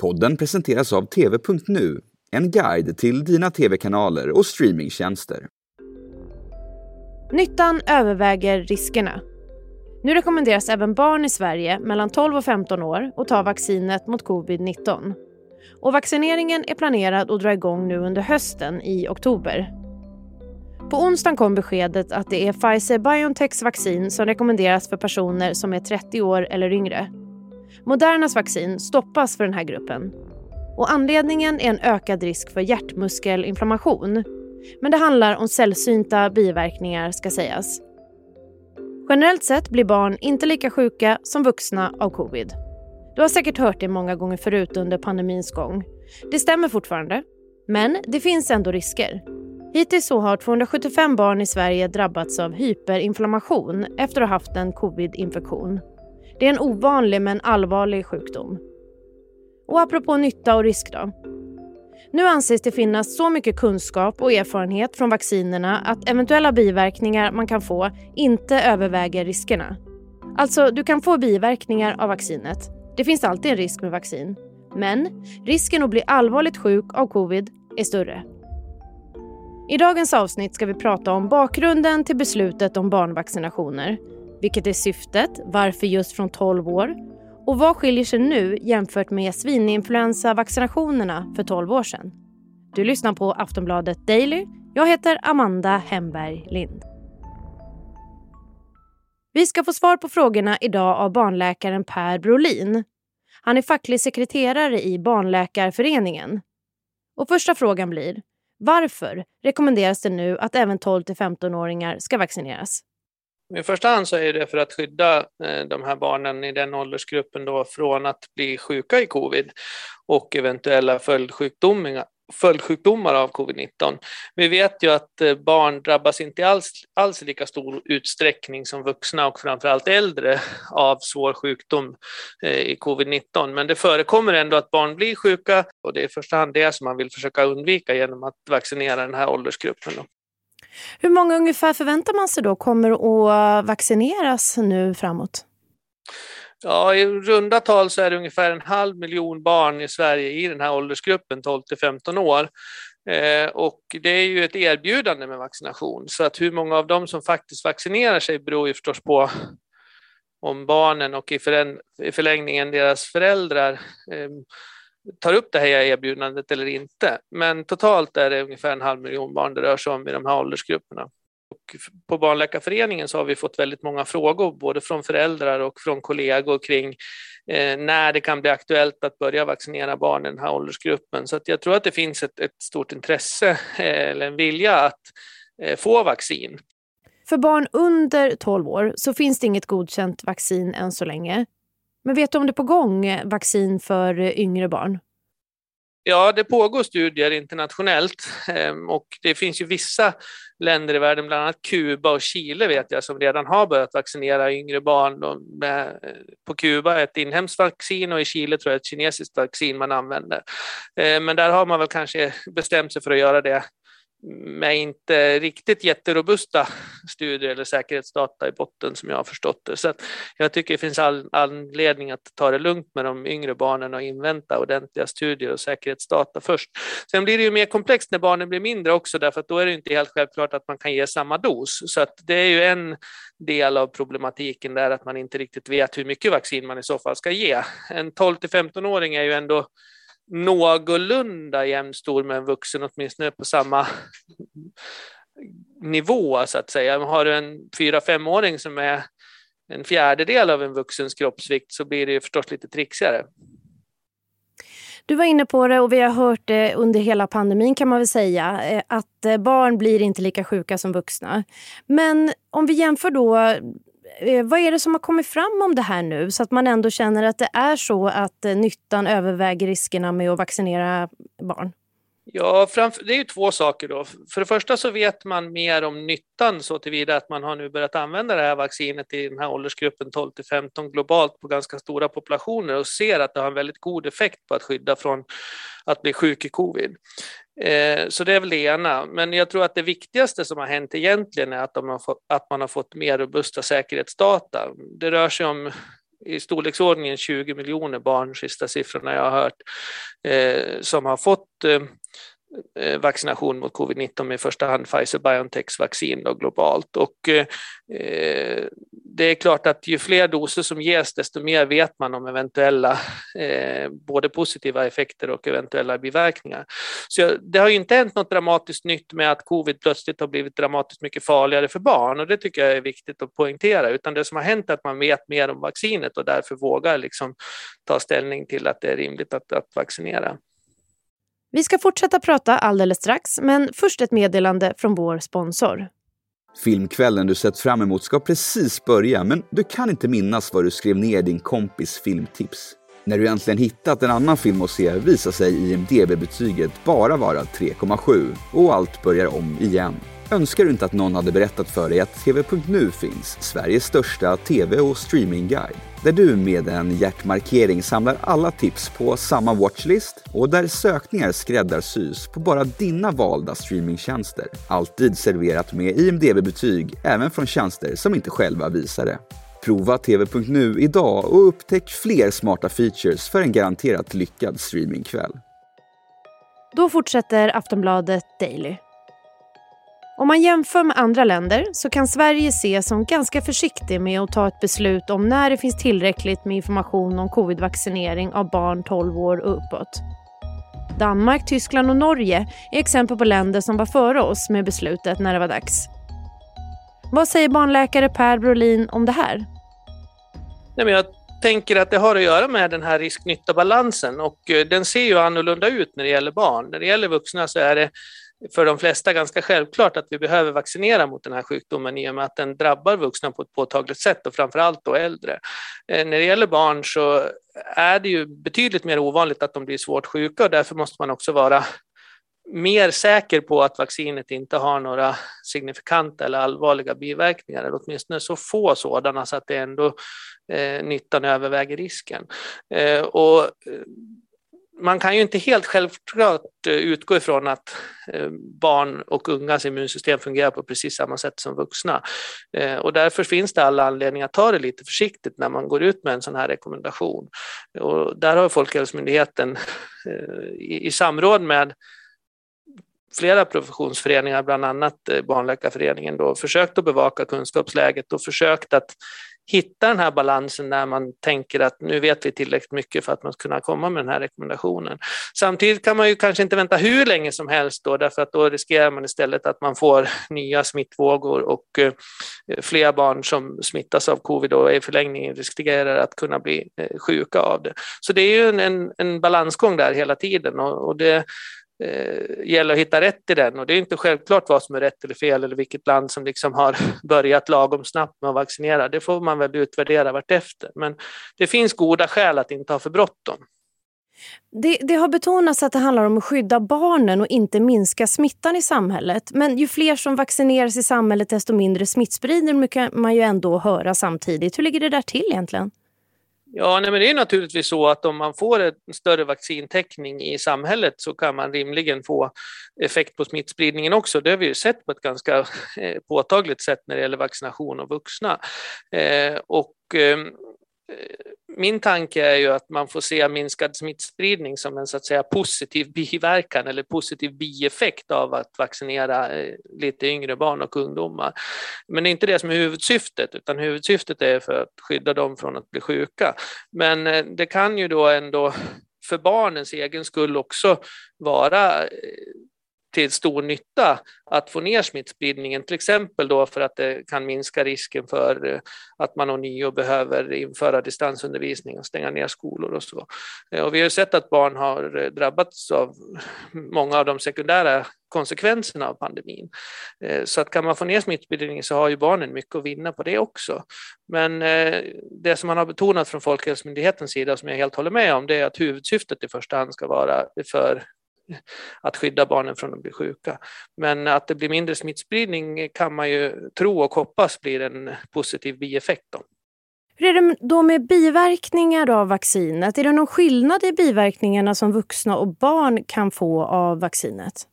Podden presenteras av TV.nu, en guide till dina tv-kanaler och streamingtjänster. Nyttan överväger riskerna. Nu rekommenderas även barn i Sverige mellan 12 och 15 år att ta vaccinet mot covid-19. Och vaccineringen är planerad att dra igång nu under hösten i oktober. På onsdagen kom beskedet att det är Pfizer-Biontechs vaccin som rekommenderas för personer som är 30 år eller yngre. Modernas vaccin stoppas för den här gruppen. Och anledningen är en ökad risk för hjärtmuskelinflammation. Men det handlar om sällsynta biverkningar ska sägas. Generellt sett blir barn inte lika sjuka som vuxna av covid. Du har säkert hört det många gånger förut under pandemins gång. Det stämmer fortfarande. Men det finns ändå risker. Hittills så har 275 barn i Sverige drabbats av hyperinflammation efter att ha haft en covid-infektion. Det är en ovanlig men allvarlig sjukdom. Och apropå nytta och risk då. Nu anses det finnas så mycket kunskap och erfarenhet från vaccinerna att eventuella biverkningar man kan få inte överväger riskerna. Alltså, du kan få biverkningar av vaccinet. Det finns alltid en risk med vaccin. Men risken att bli allvarligt sjuk av covid är större. I dagens avsnitt ska vi prata om bakgrunden till beslutet om barnvaccinationer. Vilket är syftet, varför just från 12 år och vad skiljer sig nu jämfört med svininfluensavaccinationerna för 12 år sedan? Du lyssnar på Aftonbladet Daily. Jag heter Amanda Hemberg Lind. Vi ska få svar på frågorna idag av barnläkaren Per Brolin. Han är facklig sekreterare i Barnläkarföreningen. Och första frågan blir varför rekommenderas det nu att även 12 15-åringar ska vaccineras? I första hand så är det för att skydda eh, de här barnen i den åldersgruppen då från att bli sjuka i covid och eventuella följdsjukdomar, följdsjukdomar av covid-19. Vi vet ju att eh, barn drabbas inte alls, alls i lika stor utsträckning som vuxna och framförallt äldre av svår sjukdom eh, i covid-19. Men det förekommer ändå att barn blir sjuka och det är i första hand det som man vill försöka undvika genom att vaccinera den här åldersgruppen. Hur många ungefär förväntar man sig då kommer att vaccineras nu framåt? Ja, i runda tal så är det ungefär en halv miljon barn i Sverige i den här åldersgruppen 12 till 15 år. Eh, och det är ju ett erbjudande med vaccination, så att hur många av dem som faktiskt vaccinerar sig beror ju förstås på om barnen och i, förlängningen deras föräldrar eh, tar upp det här erbjudandet eller inte. Men totalt är det ungefär en halv miljon barn det rör sig om i de här åldersgrupperna. Och på Barnläkarföreningen så har vi fått väldigt många frågor, både från föräldrar och från kollegor kring eh, när det kan bli aktuellt att börja vaccinera barn i den här åldersgruppen. Så jag tror att det finns ett, ett stort intresse eh, eller en vilja att eh, få vaccin. För barn under 12 år så finns det inget godkänt vaccin än så länge. Men vet du om det är på gång eh, vaccin för eh, yngre barn? Ja, det pågår studier internationellt ehm, och det finns ju vissa länder i världen, bland annat Kuba och Chile vet jag, som redan har börjat vaccinera yngre barn. Eh, på Kuba ett inhemskt vaccin och i Chile tror jag ett kinesiskt vaccin man använder. Men där har man väl kanske bestämt sig för att göra det med inte riktigt jätterobusta studier eller säkerhetsdata i botten som jag har förstått det. Så jag tycker det finns all anledning att ta det lugnt med de yngre barnen och invänta ordentliga studier och säkerhetsdata först. Sen blir det ju mer komplext när barnen blir mindre också därför att då är det inte helt självklart att man kan ge samma dos. Så att det är ju en del av problematiken där att man inte riktigt vet hur mycket vaccin man i så fall ska ge. En 12 till 15-åring är ju ändå någorlunda jämnstor med en vuxen, åtminstone på samma nivå så att säga. Har du en fyra-femåring som är en fjärdedel av en vuxens kroppsvikt så blir det ju förstås lite trixigare. Du var inne på det och vi har hört det under hela pandemin kan man väl säga eh, att eh, barn blir inte lika sjuka som vuxna. Men om vi jämför då Eh, vad är det som har kommit fram om det här nu så att man ändå känner att det är så att eh, nyttan överväger riskerna med att vaccinera barn? Ja, det är ju två saker då. För det första så vet man mer om nyttan så tillvida att man har nu börjat använda det här vaccinet i den här åldersgruppen 12 till 15 globalt på ganska stora populationer och ser att det har en väldigt god effekt på att skydda från att bli sjuk i covid. Eh, så det är väl det ena. Men jag tror att det viktigaste som har hänt egentligen är att, de har fått, att man har fått mer robusta säkerhetsdata. Det rör sig om i storleksordningen 20 miljoner barn, sista siffrorna jag har hört, eh, som har fått eh, Eh, vaccination mot covid-19 med i första hand Pfizer-Biontechs vaccin då, globalt. Och, eh, det är klart att ju fler doser som ges, desto mer vet man om eventuella eh, både positiva effekter och eventuella biverkningar. Så det har ju inte hänt något dramatiskt nytt med att covid plötsligt har blivit dramatiskt mycket farligare för barn och det tycker jag är viktigt att poängtera, utan det som har hänt är att man vet mer om vaccinet och därför vågar liksom ta ställning till att det är rimligt att, att vaccinera. Vi ska fortsätta prata alldeles strax, men först ett meddelande från vår sponsor. Filmkvällen du sett fram emot ska precis börja, men du kan inte minnas vad du skrev ner din kompis filmtips. När du äntligen hittat en annan film att se visar sig IMDB-betyget bara vara 3,7 och allt börjar om igen. Önskar du inte att någon hade berättat för dig att TV.nu finns, Sveriges största TV och streamingguide? Där du med en hjärtmarkering samlar alla tips på samma watchlist och där sökningar skräddarsys på bara dina valda streamingtjänster. Alltid serverat med IMDB-betyg, även från tjänster som inte själva visar det. Prova TV.nu idag och upptäck fler smarta features för en garanterat lyckad streamingkväll. Då fortsätter Aftonbladet Daily. Om man jämför med andra länder så kan Sverige ses som ganska försiktig med att ta ett beslut om när det finns tillräckligt med information om covidvaccinering av barn 12 år och uppåt. Danmark, Tyskland och Norge är exempel på länder som var före oss med beslutet när det var dags. Vad säger barnläkare Per Brolin om det här? Nej, men jag tänker att det har att göra med den här risk-nytta-balansen och eh, den ser ju annorlunda ut när det gäller barn. När det gäller vuxna så är det för de flesta ganska självklart att vi behöver vaccinera mot den här sjukdomen i och med att den drabbar vuxna på ett påtagligt sätt och framförallt då äldre. Eh, när det gäller barn så är det ju betydligt mer ovanligt att de blir svårt sjuka och därför måste man också vara mer säker på att vaccinet inte har några signifikanta eller allvarliga biverkningar, eller åtminstone så få sådana så att det ändå eh, nyttan överväger risken. Eh, och eh, man kan ju inte helt självklart eh, utgå ifrån att eh, barn och ungas immunsystem fungerar på precis samma sätt som vuxna. Eh, och därför finns det alla anledning att ta det lite försiktigt när man går ut med en sån här rekommendation. Och där har Folkhälsomyndigheten i samråd med flera professionsföreningar, bland annat Barnläkarföreningen, då, försökt att bevaka kunskapsläget och försökt att hitta den här balansen när man tänker att nu vet vi tillräckligt mycket för att man ska kunna komma med den här rekommendationen. Samtidigt kan man ju kanske inte vänta hur länge som helst då, därför att då riskerar man istället att man får nya smittvågor och eh, fler barn som smittas av covid och i förlängningen riskerar att kunna bli eh, sjuka av det. Så det är ju en, en balansgång där hela tiden och, och det eh, gäller att hitta rätt i den och det är inte självklart vad som är rätt eller fel eller vilket land som liksom har börjat lagom snabbt med att vaccinera. Det får man väl utvärdera vartefter. Men det finns goda skäl att inte ha för bråttom. Det, det, har betonats att det handlar om att skydda barnen och inte minska smittan i samhället. Men ju fler som vaccineras i samhället desto mindre smittspridning kan man ju ändå höra samtidigt. Hur ligger det där till egentligen? Ja, nej, men det är naturligtvis så att om man får en större vaccintäckning i samhället så kan man rimligen få effekt på smittspridningen också. Det har vi ju sett på ett ganska eh, påtagligt sätt när det gäller vaccination av vuxna. Eh, och ehm, Eh, min tanke är ju att man får se minskad smittspridning som en så att säga positiv biverkan eller positiv bieffekt av att vaccinera eh, lite yngre barn och ungdomar. Men det är inte det som är huvudsyftet, utan huvudsyftet är för att skydda dem från att bli sjuka. Men eh, det kan ju då ändå för barnens egen skull också vara till stor nytta att få ner smittspridningen, till exempel då för att det kan minska risken för eh, att man ånyo behöver införa distansundervisning och stänga ner skolor och så. Eh, och vi har sett att barn har eh, drabbats av många av de sekundära konsekvenserna av pandemin. Så att kan man få ner smittspridningen så har ju barnen mycket att vinna på det också. Men det som man har betonat från Folkhälsomyndighetens sida, som jag helt håller med om, det är att huvudsyftet i första hand ska vara för att skydda barnen från att bli sjuka. Men att det blir mindre smittspridning kan man ju tro och hoppas blir en positiv bieffekt. Då. Hur är det då med biverkningar av vaccinet? Är det någon skillnad i biverkningarna som vuxna och barn kan få av vaccinet?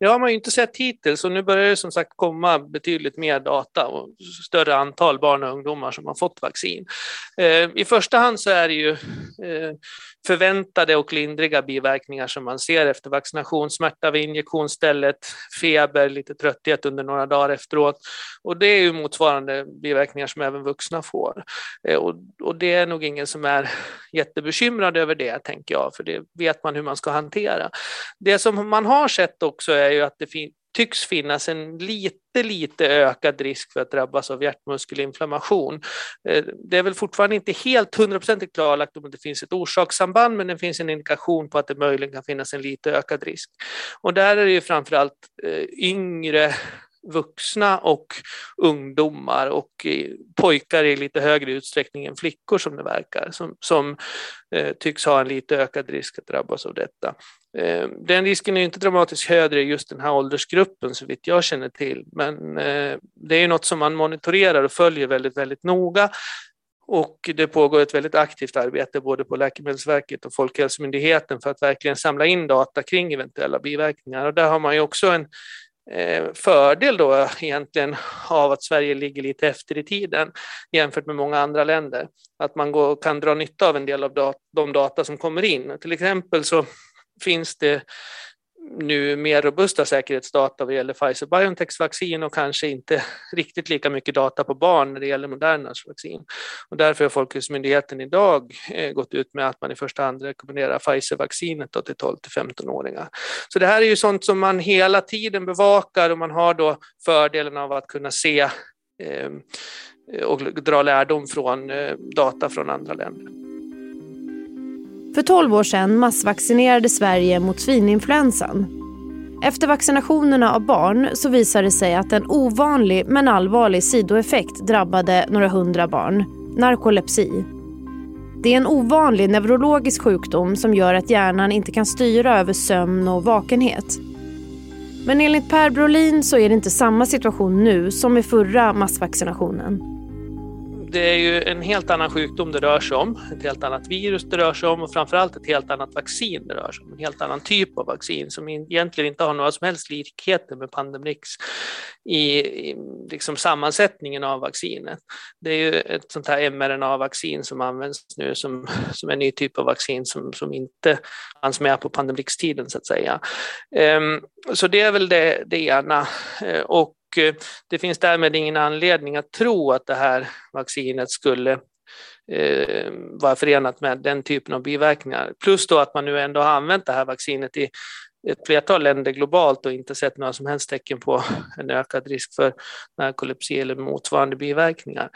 Det har man ju inte sett hittills och nu börjar det som sagt komma betydligt mer data och större antal barn och ungdomar som har fått vaccin. Eh, I första hand så är det ju eh, förväntade och lindriga biverkningar som man ser efter vaccination, smärta vid injektionsstället, feber, lite trötthet under några dagar efteråt. Och det är ju motsvarande biverkningar som även vuxna får. Eh, och, och det är nog ingen som är jättebekymrad över det, tänker jag, för det vet man hur man ska hantera. Det som man har sett också är ju att det fin tycks finnas en lite, lite ökad risk för att drabbas av hjärtmuskelinflammation. Eh, det är väl fortfarande inte helt hundraprocentigt klarlagt om det finns ett orsakssamband, men det finns en indikation på att det möjligen kan finnas en lite ökad risk. Och där är det ju framförallt eh, yngre vuxna och ungdomar och eh, pojkar i lite högre utsträckning än flickor som det verkar, som, som eh, tycks ha en lite ökad risk att drabbas av detta. Eh, den risken är inte dramatiskt högre i just den här åldersgruppen så vitt jag känner till, men eh, det är något som man monitorerar och följer väldigt, väldigt noga. Och det pågår ett väldigt aktivt arbete både på Läkemedelsverket och Folkhälsomyndigheten för att verkligen samla in data kring eventuella biverkningar. Och där har man ju också en, Eh, fördel då egentligen av att Sverige ligger lite efter i tiden jämfört med många andra länder. Att man går, kan dra nytta av en del av dat de data som kommer in. Till exempel så finns det nu mer robusta säkerhetsdata vad gäller Pfizer-Biontechs vaccin och kanske inte riktigt lika mycket data på barn när det gäller Modernas vaccin. Och därför har Folkhälsomyndigheten idag eh, gått ut med att man i första hand rekommenderar Pfizer-vaccinet till 12 till 15-åringar. Så det här är ju sånt som man hela tiden bevakar och man har då fördelen av att kunna se eh, och dra lärdom från eh, data från andra länder. För 12 år sedan massvaccinerade Sverige mot svininfluensan. Efter vaccinationerna av barn så visade det sig att en ovanlig men allvarlig sidoeffekt drabbade några hundra barn. Narkolepsi. Det är en ovanlig neurologisk sjukdom som gör att hjärnan inte kan styra över sömn och vakenhet. Men enligt Per Brolin så är det inte samma situation nu som i förra massvaccinationen det är ju en helt annan sjukdom det rör sig om, ett helt annat virus det rör sig om och framförallt ett helt annat vaccin det rör sig om, en helt annan typ av vaccin som egentligen inte har några som helst likheter med Pandemrix i, i liksom sammansättningen av vaccinet. Det är ju ett sånt här mRNA-vaccin som används nu som, som en ny typ av vaccin som, som inte fanns med på Pandemrix-tiden så att säga. Um, så det är väl det, det ena. Uh, och Eh, det finns därmed ingen anledning att tro att det här vaccinet skulle eh, vara förenat med den typen av biverkningar. Plus då att man nu ändå har använt det här vaccinet i ett flertal länder globalt och inte sett några som helst tecken på en ökad risk för narkolepsi eller motsvarande biverkningar.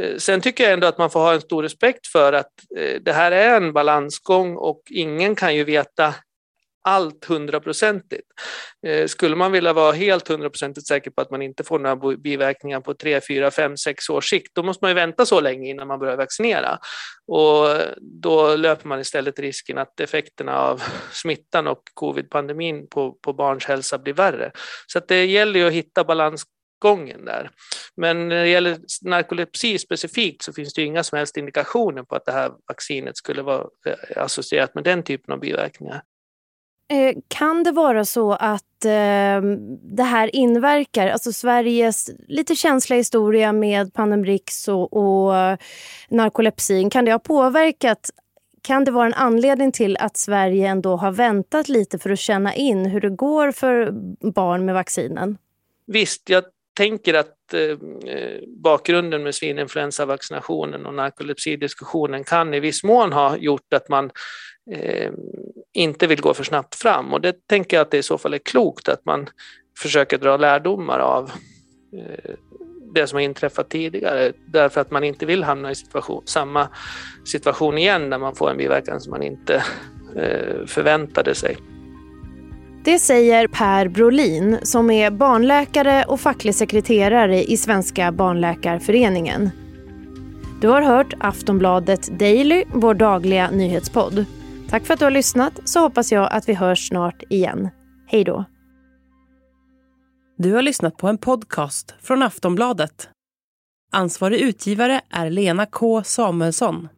Eh, sen tycker jag ändå att man får ha en stor respekt för att det här är en balansgång och ingen kan ju veta allt hundraprocentigt. Eh, skulle man vilja vara helt hundraprocentigt säker på att man inte får några biverkningar på tre, fyra, fem, sex års sikt, då måste man ju vänta så länge innan man börjar vaccinera. Och då löper man istället risken att effekterna av smittan och covid-pandemin på, på barns hälsa blir värre. Så att det gäller ju att hitta balans gången där. Men när det gäller narkolepsi specifikt så finns det inga som helst indikationer på att det här vaccinet skulle vara eh, associerat med den typen av biverkningar. Eh, kan det vara så att eh, det här inverkar, alltså Sveriges lite känsliga historia med Pandemrix och, och narkolepsin, kan det ha påverkat kan det vara en anledning till att Sverige ändå har väntat lite för att känna in hur det går för barn med vaccinen? Visst, jag tänker att eh, eh, bakgrunden med svininfluensavaccinationen och narkolepsidiskussionen kan i viss mån ha gjort att man eh, inte vill gå för snabbt fram. Och det tänker jag att det i så fall är klokt att man försöker dra lärdomar av eh, det som har inträffat tidigare därför att man inte vill hamna i situation, samma situation igen när man får en biverkan som man inte eh, förväntade sig. Det säger Per Brolin som är barnläkare och facklig sekreterare i Svenska barnläkarföreningen. Du har hört Aftonbladet Daily, vår dagliga nyhetspodd. Tack för att du har lyssnat så hoppas jag att vi hörs snart igen. Hej då. Du har lyssnat på en podcast från Aftonbladet. Ansvarig utgivare är Lena K Samuelsson.